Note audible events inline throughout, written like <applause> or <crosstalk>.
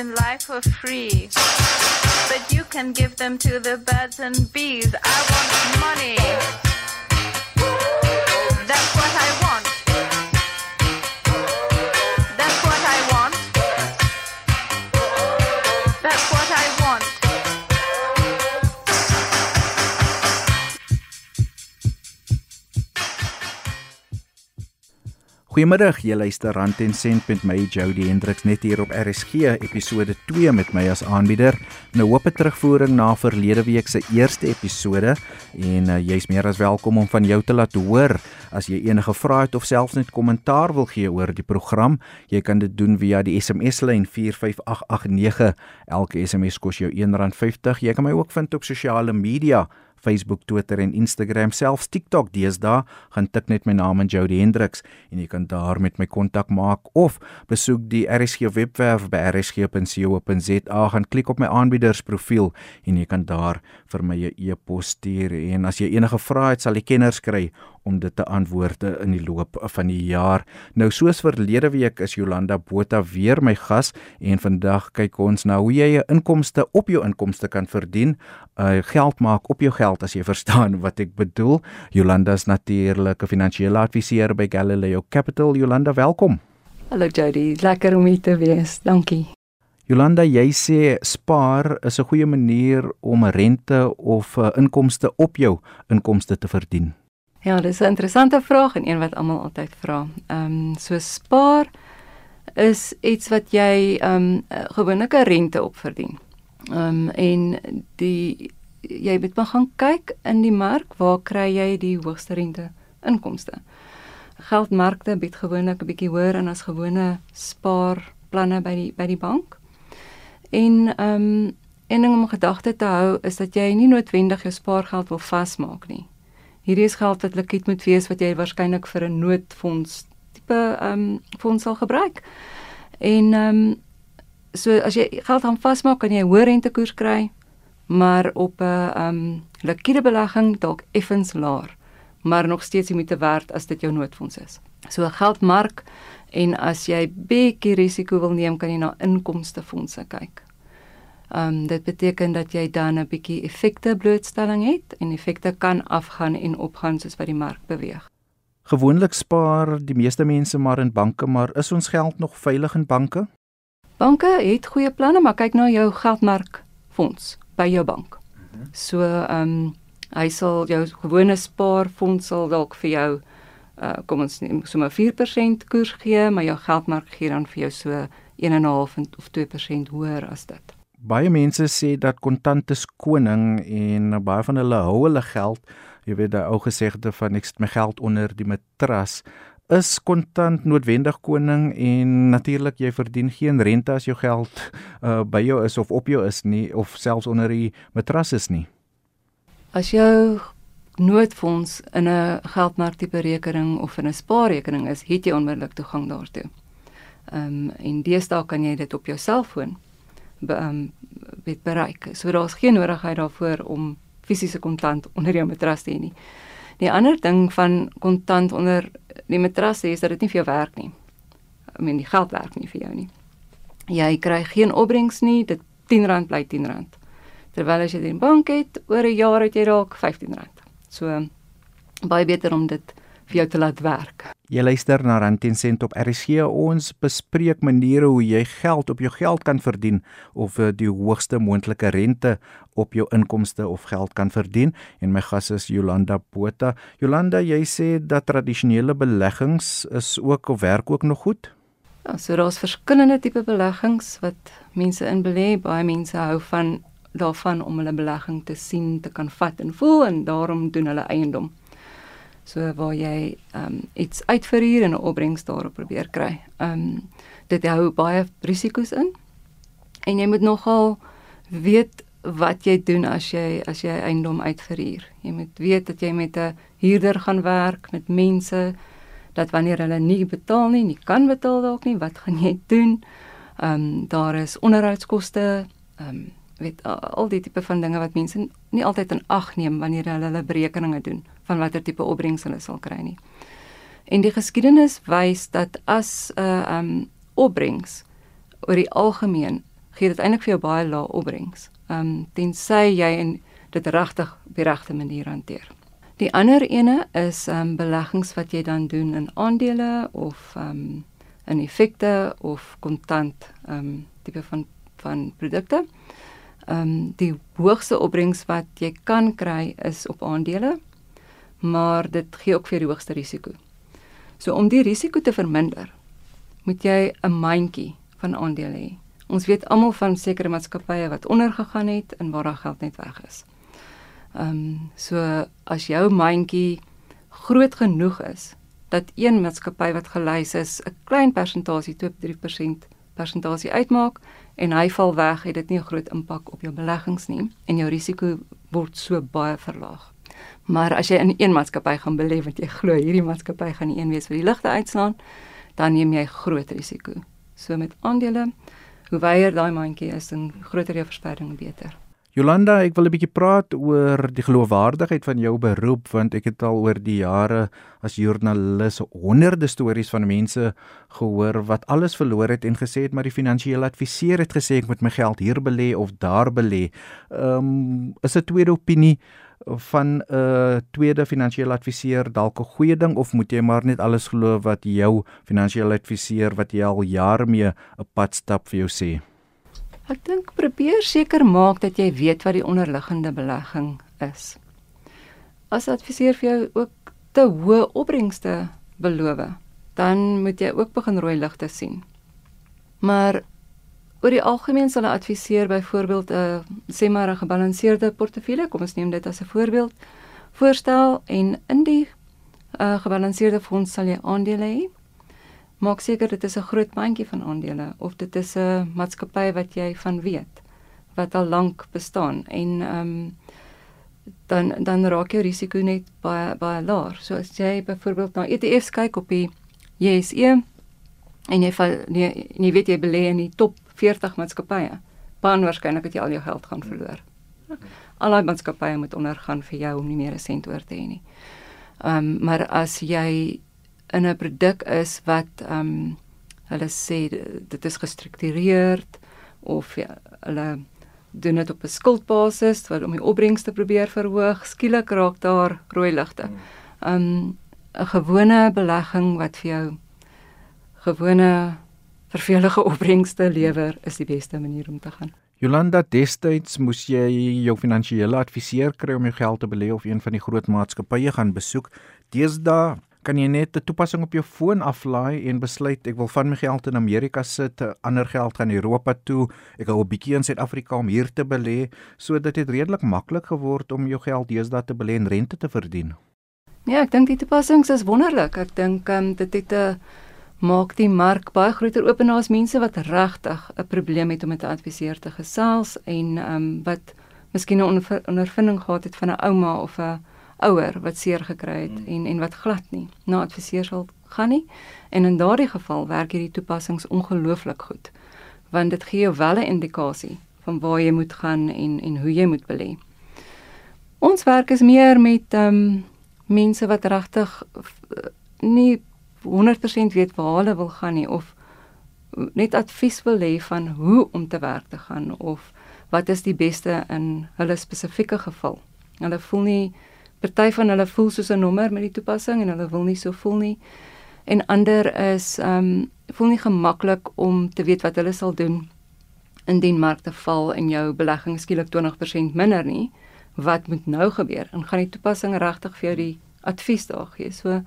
in life for free. But you can give them to the birds and bees. I want money. That's what I want. Goeiemiddag, jy luister Rand en Sent met my Jody Hendriks net hier op RSG episode 2 met my as aanbieder. Nou hoop 'n terugvoering na verlede week se eerste episode en uh, jy's meer as welkom om van jou te laat hoor as jy enige vrae het of selfs net kommentaar wil gee oor die program. Jy kan dit doen via die SMS lyn 45889. Elke SMS kos jou R1.50. Jy kan my ook vind op sosiale media Facebook, Twitter en Instagram, selfs TikTok. Deesdae, gaan tik net my naam in Jody Hendriks en jy kan daar met my kontak maak of besoek die RSG webwerf by rsg.co.za, gaan klik op my aanbiedersprofiel en jy kan daar vir my 'n e-pos stuur. En as jy enige vrae het, sal die kenners kry om dit te antwoord in die loop van die jaar. Nou soos verlede week is Jolanda Botha weer my gas en vandag kyk ons na hoe jy 'n inkomste op jou inkomste kan verdien, uh, geld maak op jou geld as jy <laughs> verstaan wat ek bedoel. Jolanda is natuurlik 'n finansiële adviseur by Galileo Capital. Jolanda, welkom. Hallo Jody, lekker om hier te wees. Dankie. Jolanda, jy sê spaar is 'n goeie manier om rente of uh, inkomste op jou inkomste te verdien. Ja, dis 'n interessante vraag en een wat almal altyd vra. Ehm um, so spaar is iets wat jy ehm um, gewoonlik 'n rente op verdien. Ehm um, en die jy moet maar gaan kyk in die mark waar kry jy die hoogste rente inkomste. Geldmarkte bied gewoonlik 'n bietjie hoër en as gewone spaarplanne by die by die bank. En ehm um, en ding om gedagte te hou is dat jy nie noodwendig jou spaargeld wil vasmaak nie hierdie is geld wat likwid moet wees wat jy waarskynlik vir 'n noodfonds tipe ehm um, fonds sal gebruik. En ehm um, so as jy geld aan vasmaak kan jy 'n hoë rentekoers kry, maar op 'n ehm um, likwide belegging dalk effens laer, maar nog steeds jy moet te werd as dit jou noodfonds is. So 'n geldmark en as jy bietjie risiko wil neem, kan jy na inkomste fondse kyk. Ehm um, dit beteken dat jy dan 'n bietjie effekte blootstelling het en effekte kan afgaan en opgaan soos wat die mark beweeg. Gewoonlik spaar die meeste mense maar in banke, maar is ons geld nog veilig in banke? Banke het goeie planne, maar kyk na jou geldmark fonds by jou bank. Mhm. So ehm um, hy sal jou gewone spaarfonds sal dalk vir jou uh kom ons neem sommer 4% koers gee, maar jou geldmark gee dan vir jou so 1.5 of 2% hoër as dit baie mense sê dat kontant is koning en baie van hulle hou hulle geld, jy weet daai ou gesegde van ek sit my geld onder die matras. Is kontant noodwendig koning en natuurlik jy verdien geen rente as jou geld uh, by jou is of op jou is nie of selfs onder die matras is nie. As jou noodfonds in 'n geldmark tipe rekening of in 'n spaarrekening is, het jy onmiddellik toegang daartoe. Ehm um, en deesdae kan jy dit op jou selfoon be, um, weet bereik. So daar's geen nodigheid daarvoor om fisiese kontant onder jou matras te hê nie. Die ander ding van kontant onder die matras is dat dit nie vir jou werk nie. I mean die geld werk nie vir jou nie. Jy kry geen opbrengs nie, dit R10 bly R10. Terwyl as jy dit in bank het, oor 'n jaar het jy dalk R15. So baie beter om dit vir jou te laat werk. Jy luister na Rand 10 sent op RSG. Ons bespreek maniere hoe jy geld op jou geld kan verdien of eh, die hoogste moontlike rente op jou inkomste of geld kan verdien. En my gas is Jolanda Botha. Jolanda, jy sê dat tradisionele beleggings is ook of werk ook nog goed? Ja, so daar's verskillende tipe beleggings wat mense in belê. Baie mense hou van daarvan om hulle belegging te sien, te kan vat en voel en daarom doen hulle eiendom so waar jy ehm um, iets uitverhuur en 'n opbrengs daarop probeer kry. Ehm um, dit hou baie risiko's in. En jy moet nogal weet wat jy doen as jy as jy eiendom uitverhuur. Jy moet weet dat jy met 'n huurder gaan werk, met mense dat wanneer hulle nie betaal nie, nie kan betaal dalk nie, wat gaan jy doen? Ehm um, daar is onderhoudskoste, ehm um, weet al die tipe van dinge wat mense nie altyd in ag neem wanneer hulle hulle berekeninge doen van watter tipe opbrengs hulle sal kry nie. En die geskiedenis wys dat as 'n uh, um opbrengs oor die algemeen gee dit eintlik vir jou baie lae opbrengs. Ehm um, tensy jy in dit regtig op die regte manier hanteer. Die ander ene is ehm um, beleggings wat jy dan doen in aandele of ehm um, in effekte of kontant ehm um, tipe van van produkte. Ehm um, die hoogste opbrengs wat jy kan kry is op aandele, maar dit gee ook vir die hoogste risiko. So om die risiko te verminder, moet jy 'n mandjie van aandele hê. Ons weet almal van sekere maatskappye wat ondergegaan het en waar daai geld net weg is. Ehm um, so as jou mandjie groot genoeg is dat een maatskappy wat gelys is 'n klein persentasie 2-3% persentasie uitmaak en hy val weg, het dit nie 'n groot impak op jou beleggings nie en jou risiko word so baie verlaag. Maar as jy in een maatskappy gaan belê wat jy glo hierdie maatskappy gaan die een wees wat die ligte uitslaan, dan neem jy groot risiko. So met aandele, hoe wyer daai mandjie is en groter jou verspreiding beter. Jolanda, ek wil 'n bietjie praat oor die geloofwaardigheid van jou beroep want ek het al oor die jare as joernalis honderde stories van mense gehoor wat alles verloor het en gesê het maar die finansiële adviseur het gesê ek moet my geld hier belê of daar belê. Ehm um, is 'n tweede opinie van 'n uh, tweede finansiële adviseur dalk 'n goeie ding of moet jy maar net alles glo wat jou finansiële adviseur wat jy al jare mee 'n pad stap vir jou sê? Ek dink probeer seker maak dat jy weet wat die onderliggende belegging is. As adviseer vir jou ook te hoë opbrengste beloof, dan moet jy ook begin rooi ligte sien. Maar oor die algemeen sal 'n adviseur byvoorbeeld 'n sê maar 'n gebalanseerde portefeulje, kom ons neem dit as 'n voorbeeld, voorstel en in die uh, gebalanseerde fonds sal jy aandele hê maak seker dit is 'n groot mandjie van aandele of dit is 'n maatskappy wat jy van weet wat al lank bestaan en ehm um, dan dan raak jou risiko net baie baie laag. So as jy byvoorbeeld na ETF's kyk op die JSE en jy val nee, jy weet jy belê in die top 40 maatskappye, dan waarskynlik het jy al jou geld gaan verloor. Al die maatskappye moet ondergaan vir jou om nie meer 'n sent oor te hê nie. Ehm um, maar as jy in 'n produk is wat ehm um, hulle sê dit is gestruktureerd of ja, hulle doen dit op 'n skuldbasis wat om die opbrengs te probeer verhoog, skielik raak daar rooi ligte. Hmm. Ehm um, 'n gewone belegging wat vir jou gewone vervelige opbrengste lewer is die beste manier om te gaan. Jolanda, destyds moes jy jou finansiële adviseur kry om jou geld te belê of een van die groot maatskappye gaan besoek. Deesdae kan jy net 'n toepassing op jou foon aflaai en besluit ek wil van my geld in Amerika sit, ander geld gaan Europa toe, ek hou 'n bietjie in Suid-Afrika om hier te belê, sodat dit redelik maklik geword om jou geld deesdae te belê en rente te verdien. Ja, ek dink die toepassings is wonderlik. Ek dink um, dit het 'n uh, maak die mark baie groter oop na as mense wat regtig 'n probleem het om met 'n adviseur te gesels en ehm um, wat miskien 'n ondervinding gehad het van 'n ouma of 'n ouer wat seer gekry het mm. en en wat glad nie na adviseur sal gaan nie. En in daardie geval werk hierdie toepassings ongelooflik goed want dit gee jou wel 'n indikasie van waar jy moet gaan en en hoe jy moet belê. Ons werk is meer met ehm um, mense wat regtig nie 100% weet waar hulle wil gaan nie of net advies wil hê van hoe om te werk te gaan of wat is die beste in hulle spesifieke geval. Hulle voel nie Party van hulle voel soos 'n nommer met die toepassing en hulle wil nie so voel nie. En ander is ehm um, voel nie gemaklik om te weet wat hulle sal doen indien markte val en jou belegging skielik 20% minder nie. Wat moet nou gebeur? En gaan die toepassing regtig vir jou die advies daar gee? So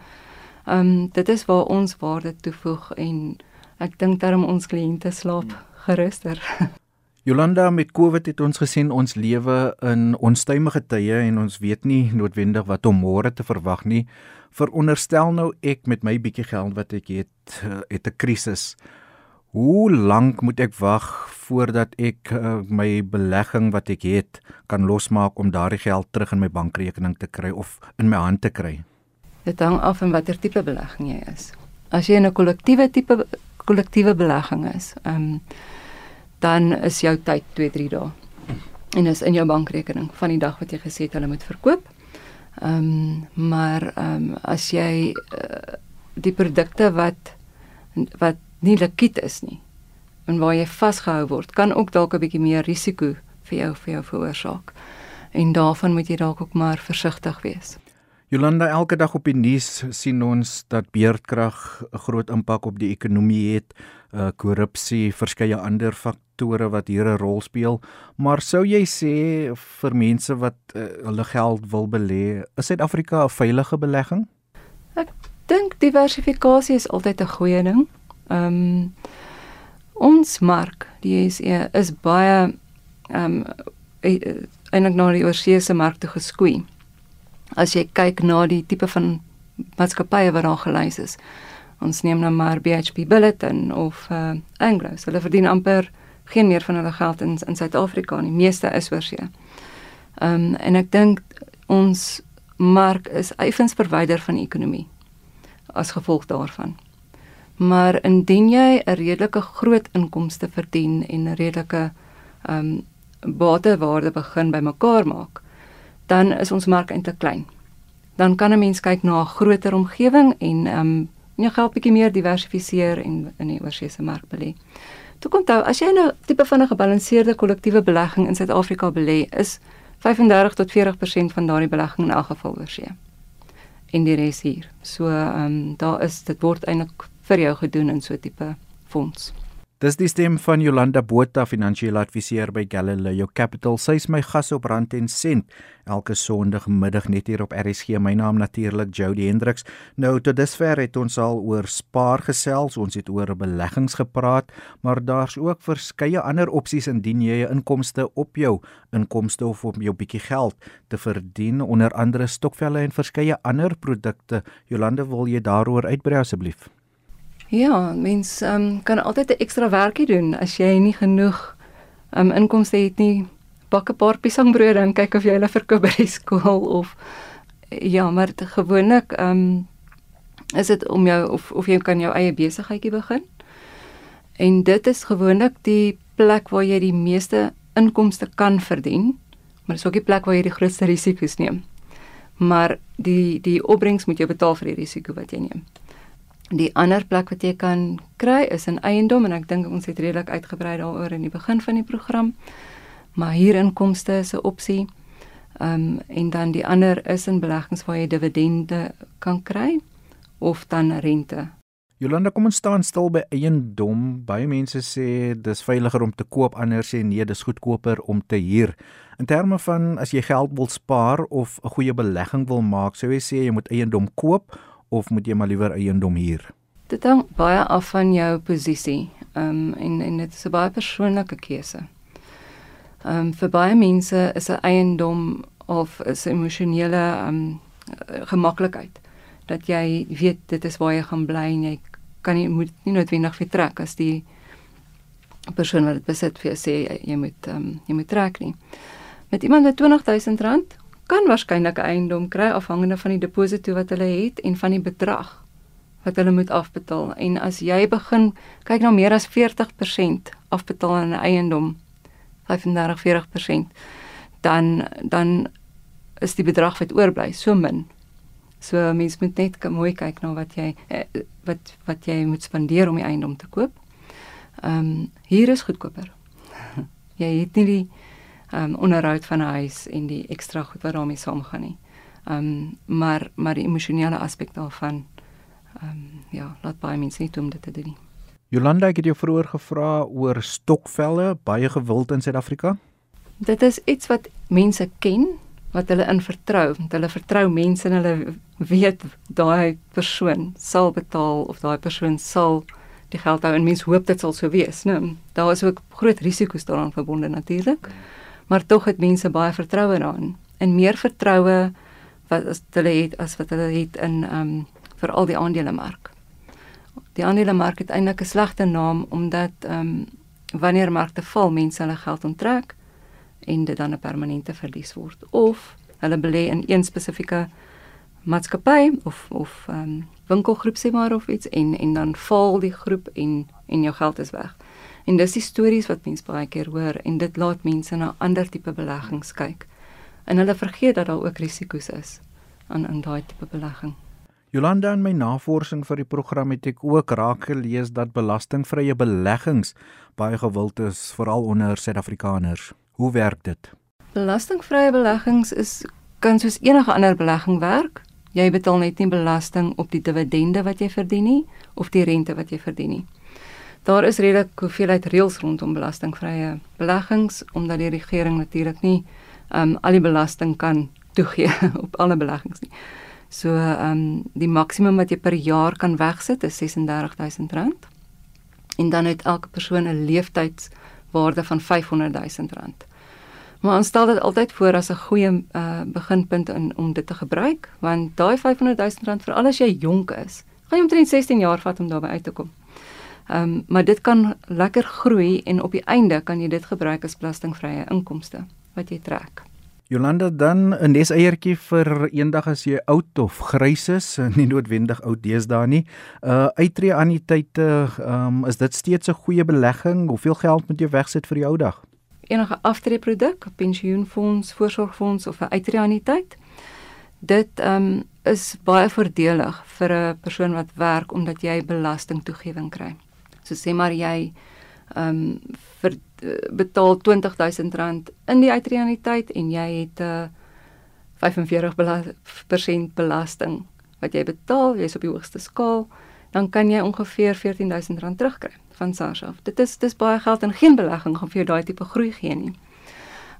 ehm um, dit is waar ons waarde toevoeg en ek dink daarom ons kliënte slaap geruster. <laughs> Jolanda met Covid het ons gesien ons lewe in onstuimige tye en ons weet nie noodwendig wat om môre te verwag nie. Veronderstel nou ek met my bietjie geld wat ek het eh, het 'n krisis. Hoe lank moet ek wag voordat ek uh, my belegging wat ek het kan losmaak om daardie geld terug in my bankrekening te kry of in my hand te kry? Dit hang af van watter tipe belegging jy is. As jy in 'n kollektiewe tipe kollektiewe belegging is, ehm um, dan is jou tyd 2-3 dae. En is in jou bankrekening van die dag wat jy gesê het hulle moet verkoop. Ehm um, maar ehm um, as jy uh, die produkte wat wat nie likwid is nie, en waar jy vasgehou word, kan ook dalk 'n bietjie meer risiko vir jou vir jou veroorsaak. En daarvan moet jy dalk ook maar versigtig wees. Jolanda, elke dag op die nuus sien ons dat beerdkrag 'n groot impak op die ekonomie het, uh korrupsie, verskeie ander faktore wat hier 'n rol speel. Maar sou jy sê vir mense wat uh, hulle geld wil belê, is Suid-Afrika 'n veilige belegging? Ek dink diversifikasie is altyd 'n goeie ding. Ehm um, ons mark, die JSE is baie ehm um, eintlik na die oorseese mark toe geskoei. As jy kyk na die tipe van maatskappye wat daar gelys is. Ons neem nou maar BHP Billiton of uh, Anglo. Hulle verdien amper geen meer van hulle geld in in Suid-Afrika nie. Meeste is oorsee. Ehm um, en ek dink ons mark is effens verwyder van die ekonomie as gevolg daarvan. Maar indien jy 'n redelike groot inkomste verdien en 'n redelike ehm um, batewaarde begin bymekaar maak, dan is ons mark eintlik klein. Dan kan 'n mens kyk na 'n groter omgewing en ehm um, jou geld bietjie meer diversifiseer en in die oorsese mark belê. Toe kom toe, as jy nou tipe van 'n gebalanseerde kollektiewe belegging in Suid-Afrika belê, is 35 tot 40% van daardie belegging in elk geval oorsee. En die res hier. So ehm um, daar is dit word eintlik vir jou gedoen in so 'n tipe fonds. Dis die stem van Jolanda Botha, finansiële adviseur by Galileo Capital. Sy is my gas op Rand en Sent elke Sondagmiddag net hier op RSG. My naam natuurlik Jody Hendriks. Nou tot dusver het ons al oor spaar gesels, ons het oor beleggings gepraat, maar daar's ook verskeie ander opsies indien jy 'n inkomste op jou inkomste of op jou bietjie geld te verdien, onder andere stokvelle en verskeie ander produkte. Jolanda, wil jy daaroor uitbrei asseblief? Ja, mens um, kan altyd 'n ekstra werkie doen as jy nie genoeg um, inkomste het nie. Bak 'n paar piesangbrode en kyk of jy hulle verkoop by die skool of ja, maar gewoonlik um, is dit om jou of of jy kan jou eie besigheidjie begin. En dit is gewoonlik die plek waar jy die meeste inkomste kan verdien, maar dis ook die plek waar jy die grootste risiko's neem. Maar die die opbrengs moet jy betaal vir die risiko wat jy neem. Die ander plek wat jy kan kry is in eiendom en ek dink ons het redelik uitgebrei daaroor in die begin van die program. Maar hier inkomste is 'n opsie. Ehm um, en dan die ander is in beleggings waar jy dividende kan kry of dan rente. Jolanda, kom ons staan stil by eiendom. Baie mense sê dis veiliger om te koop, ander sê nee, dis goedkoper om te huur. In terme van as jy geld wil spaar of 'n goeie belegging wil maak, sou jy sê jy moet eiendom koop of moet jy maar liewer eiendom huur? Dit hang baie af van jou posisie. Ehm um, en en dit is 'n baie persoonlike keuse. Ehm um, vir baie mense is 'n eiendom of 'n emosionele ehm um, gemaklikheid dat jy weet dit is waar jy gaan bly en jy kan nie moet nie noodwendig weer trek as die persoon wat dit besit vir jou sê jy, jy moet ehm um, jy moet trek nie. Met iemand met 20000 rand kan waarskynlik eiendom kry afhangende van die deposito wat hulle het en van die bedrag wat hulle moet afbetaal. En as jy begin kyk na meer as 40% afbetaal aan 'n eiendom, 35-40%, dan dan is die bedrag wat oorbly so min. So mens moet net mooi kyk na wat jy eh, wat wat jy moet spandeer om die eiendom te koop. Ehm um, hier is goedkoper. <laughs> jy het nie die um onderhoud van 'n huis en die ekstra goed wat daarmee saamgaan nie. Um maar maar die emosionele aspek daarvan um ja, laat baie mense nie toe om dit te doen nie. Jolanda, ek het jou vroeër gevra oor stokvelle, baie gewild in Suid-Afrika. Dit is iets wat mense ken, wat hulle in vertrou, want hulle vertrou mense en hulle weet daai persoon sal betaal of daai persoon sal die geld hou en mense hoop dit sal so wees, né? Daar is ook groot risiko's daaraan verbonde natuurlik. Hmm maar tog het mense baie vertroue daarin en meer vertroue wat as hulle het as wat hulle het in ehm um, vir al die aandelemark. Die aandelemark het eintlik 'n slegte naam omdat ehm um, wanneer markte val, mense hulle geld onttrek en dit dan 'n permanente verlies word of hulle belê in een spesifieke maatskappy of of ehm um, winkelgroep sê maar of iets en en dan val die groep en en jou geld is weg. En dis die stories wat mense baie keer hoor en dit laat mense na ander tipe beleggings kyk. En hulle vergeet dat daar ook risiko's is aan in daai tipe belegging. Jolanda in my navorsing vir die program het ek ook raak gelees dat belastingvrye beleggings baie gewild is veral onder Suid-Afrikaners. Hoe werk dit? Belastingvrye beleggings is kan soos enige ander belegging werk. Jy betaal net nie belasting op die dividende wat jy verdien nie of die rente wat jy verdien nie. Daar is redelik hoeveelheid reëls rondom belastingvrye beleggings omdat die regering natuurlik nie um al die belasting kan toegee <laughs> op alle beleggings nie. So um, die maksimum wat jy per jaar kan wegsit is R36000. En dan het elke persoon 'n leeftydswaarde van R500000. Maar ons stel dit altyd voor as 'n goeie uh, beginpunt in om dit te gebruik, want daai R500000 vir al as jy jonk is, gaan jy omtrent 16 jaar vat om daarby uit te kom. Ehm um, maar dit kan lekker groei en op die einde kan jy dit gebruik as belastingvrye inkomste wat jy trek. Jolanda dan 'n neseiertjie vir eendag as jy oud of grys is, <laughs> nie noodwendig oud deesdae nie. Uh uittreë anniteite, um, is dit steeds 'n goeie belegging? Hoeveel geld moet jy wegsit vir die ou dag? Enige aftreeproduk, pensioenfonds, voorsorgfonds of 'n uittreë anniteit. Dit um is baie voordelig vir 'n persoon wat werk omdat jy belastingtoegewing kry. So sê maar jy um vir betaal R20000 in die uitreaniteit en jy het 'n uh, 45% belasting wat jy betaal, jy's op die hoogste skaal, dan kan jy ongeveer R14000 terugkry van SARS af. Dit is dis baie geld en geen belegging gaan vir jou daai tipe groei gee nie.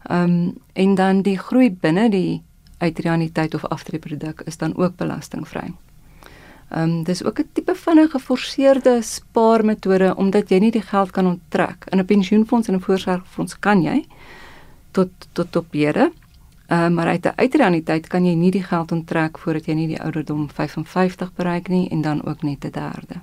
Ehm um, en dan die groei binne die uitreaniteit of aftreeproduk is dan ook belastingvry. Ehm um, dis ook 'n tipe van 'n geforseerde spaarmetode omdat jy nie die geld kan onttrek. In 'n pensioenfonds en 'n voorsorgfonds kan jy tot tot op hede. Ehm um, maar uit 'n uitreaniteit kan jy nie die geld onttrek voordat jy nie die ouderdom 55 bereik nie en dan ook net 'n derde.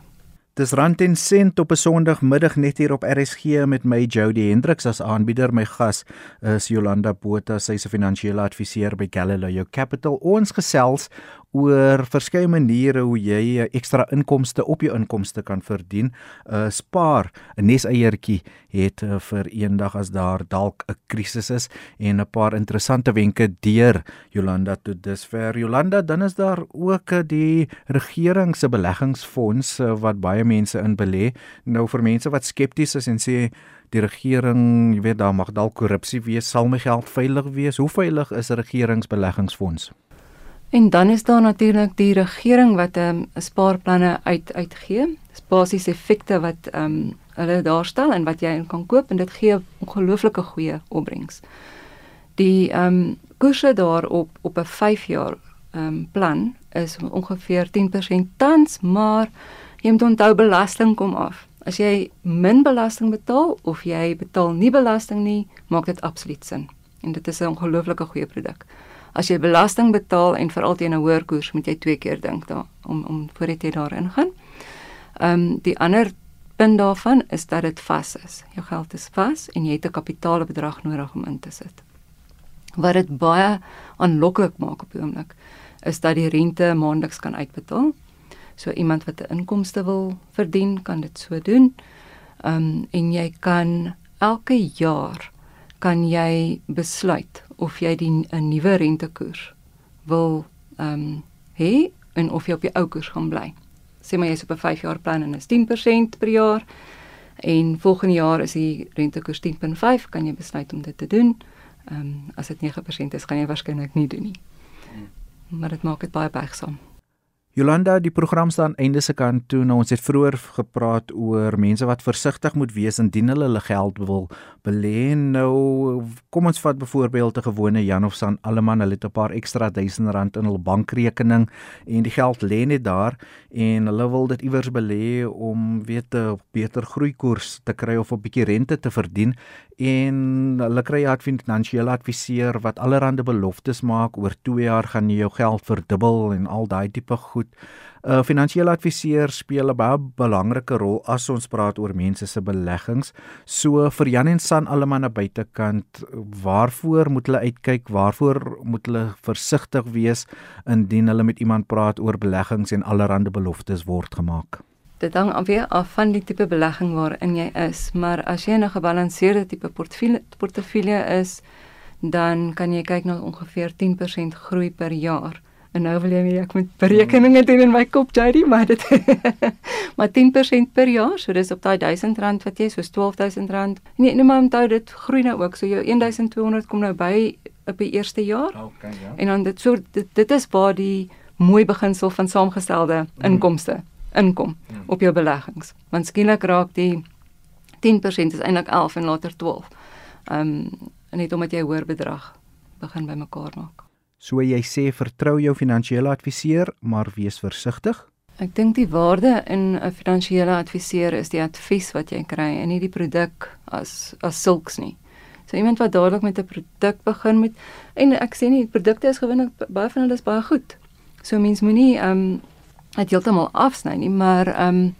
Dis rand en sent op 'n Sondagmiddag net hier op RSG met my Jody Hendriks as aanbieder. My gas is Jolanda Botha, sy's 'n finansiële adviseur by Galileo Capital. Ons gesels oor verskeie maniere hoe jy ekstra inkomste op jou inkomste kan verdien. uh, Spaar, 'n neseiertjie het uh, vir eendag as daar dalk 'n krisis is en 'n paar interessante wenke deur Jolanda tot dusver. Jolanda, dan is daar ook uh, die regering se beleggingsfonds uh, wat baie mense in belê. Nou vir mense wat skepties is en sê die regering, jy weet daar mag dalk korrupsie wees, sal my geld veilig wees? Hoe veilig is regeringsbeleggingsfonds? En dan is daar natuurlik die regering wat 'n um, spaarplanne uit uitgee. Dis basies effekte wat ehm um, hulle daarstel en wat jy kan koop en dit gee ongelooflike goeie opbrengs. Die ehm um, koerse daarop op 'n 5 jaar ehm um, plan is ongeveer 10% tans, maar jy moet onthou belasting kom af. As jy min belasting betaal of jy betaal nie belasting nie, maak dit absoluut sin. En dit is 'n ongelooflike goeie produk as jy belasting betaal en veral teen 'n hoër koers, moet jy twee keer dink daar om om voordat jy daarin gaan. Ehm um, die ander punt daarvan is dat dit vas is. Jou geld is vas en jy het 'n kapitaalbedrag nodig om in te sit. Wat dit baie aanloklik maak op die oomblik is dat die rente maandeliks kan uitbetaal. So iemand wat 'n inkomste wil verdien, kan dit so doen. Ehm um, en jy kan elke jaar kan jy besluit of jy die 'n nuwe rentekoers wil ehm um, hê en of jy op die ou koers gaan bly. Sê maar jy's op 'n 5 jaar plan en is 10% per jaar en volgende jaar is die rentekoers 10.5, kan jy besluit om dit te doen. Ehm um, as dit 9% is, gaan jy waarskynlik nie doen nie. Hmm. Maar dit maak dit baie buigsaam. Jolanda, die program staan einde se kant toe. Nou ons het vroeër gepraat oor mense wat versigtig moet wees indien hulle hulle geld wil belê. Nou kom ons vat byvoorbeeld 'n gewone Jan of San Alleman, hulle het 'n paar ekstra duisend rand in hul bankrekening en die geld lê net daar en hulle wil dit iewers belê om weet 'n beter groeikoers te kry of 'n bietjie rente te verdien en hulle kry 'n finansiële adviseur wat allerlei beloftes maak oor 2 jaar gaan jy jou geld verdubbel en al daai tipe goed. 'n uh, Finansiële adviseur speel 'n baie belangrike rol as ons praat oor mense se beleggings. So vir Jan en San almal aan buitekant, waarvoor moet hulle uitkyk? Waarvoor moet hulle versigtig wees indien hulle met iemand praat oor beleggings en allerlei beloftes word gemaak? Dit hang af weer af van die tipe belegging waarin jy is, maar as jy 'n gebalanseerde tipe portefeulje portefeulje is, dan kan jy kyk na ongeveer 10% groei per jaar En nou wil jy nie ek moet berekeninge doen in my kop, JD, maar dit <laughs> maar 10% per jaar, so dis op daai R1000 wat jy soos R12000. Nee, nee, maar onthou dit groei nou ook. So jou 1200 kom nou by op die eerste jaar. Okay, ja. En dan dit so dit, dit is waar die mooi beginsel van saamgestelde inkomste inkom Mm. op jou beleggings. Want skielik raak die 10% is eintlik 11 en later 12. Ehm um, net omdat jy hoër bedrag begin bymekaar maak. So jy sê vertrou jou finansiële adviseur, maar wees versigtig. Ek dink die waarde in 'n finansiële adviseur is die advies wat jy kry en nie die produk as as sulks nie. So iemand wat dadelik met 'n produk begin met en ek sê nie produkte is gewoonlik baie van hulle is baie goed. So mens moenie ehm um, dit heeltemal afsny nie, maar ehm um,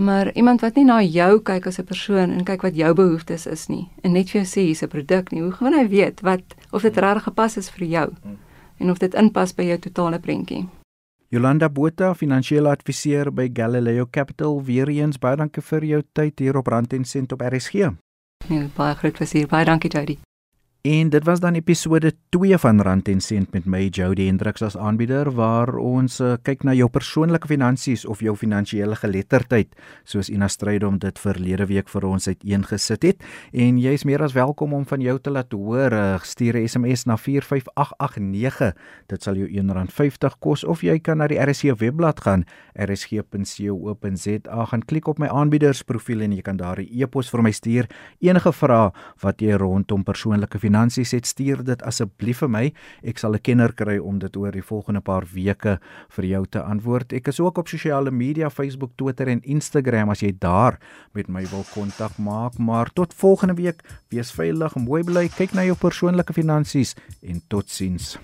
maar iemand wat nie na jou kyk as 'n persoon en kyk wat jou behoeftes is nie en net vir jou sê hier's 'n produk nie, hoe gaan hy weet wat of dit regtig gepas is vir jou en of dit inpas by jou totale prentjie? Jolanda Botha, finansiële adviseur by Galileo Capital, weer eens baie dankie vir jou tyd hier op Rand en Sent op RSG. Nee, baie groot plesier. Baie dankie Jody. En dit was dan episode 2 van Rand en Sent met my Jody Hendriks as aanbieder waar ons uh, kyk na jou persoonlike finansies of jou finansiële geletterdheid soos Ina Strydom dit verlede week vir ons uiteengesit het. En jy is meer as welkom om van jou te laat hoor uh, stuur 'n SMS na 45889 dit sal jou R1.50 kos of jy kan na die RSC webblad gaan rsg.co.za gaan klik op my aanbiedersprofiel en jy kan daar 'n e-pos vir my stuur. Enige vrae wat jy rondom persoonlike finansies het stuur dit asseblief vir my. Ek sal 'n kenner kry om dit oor die volgende paar weke vir jou te antwoord. Ek is ook op sosiale media Facebook Twitter en Instagram as jy daar met my wil kontak maak. Maar tot volgende week. Wees veilig mooi bly kyk na jou persoonlike finansies en totsiens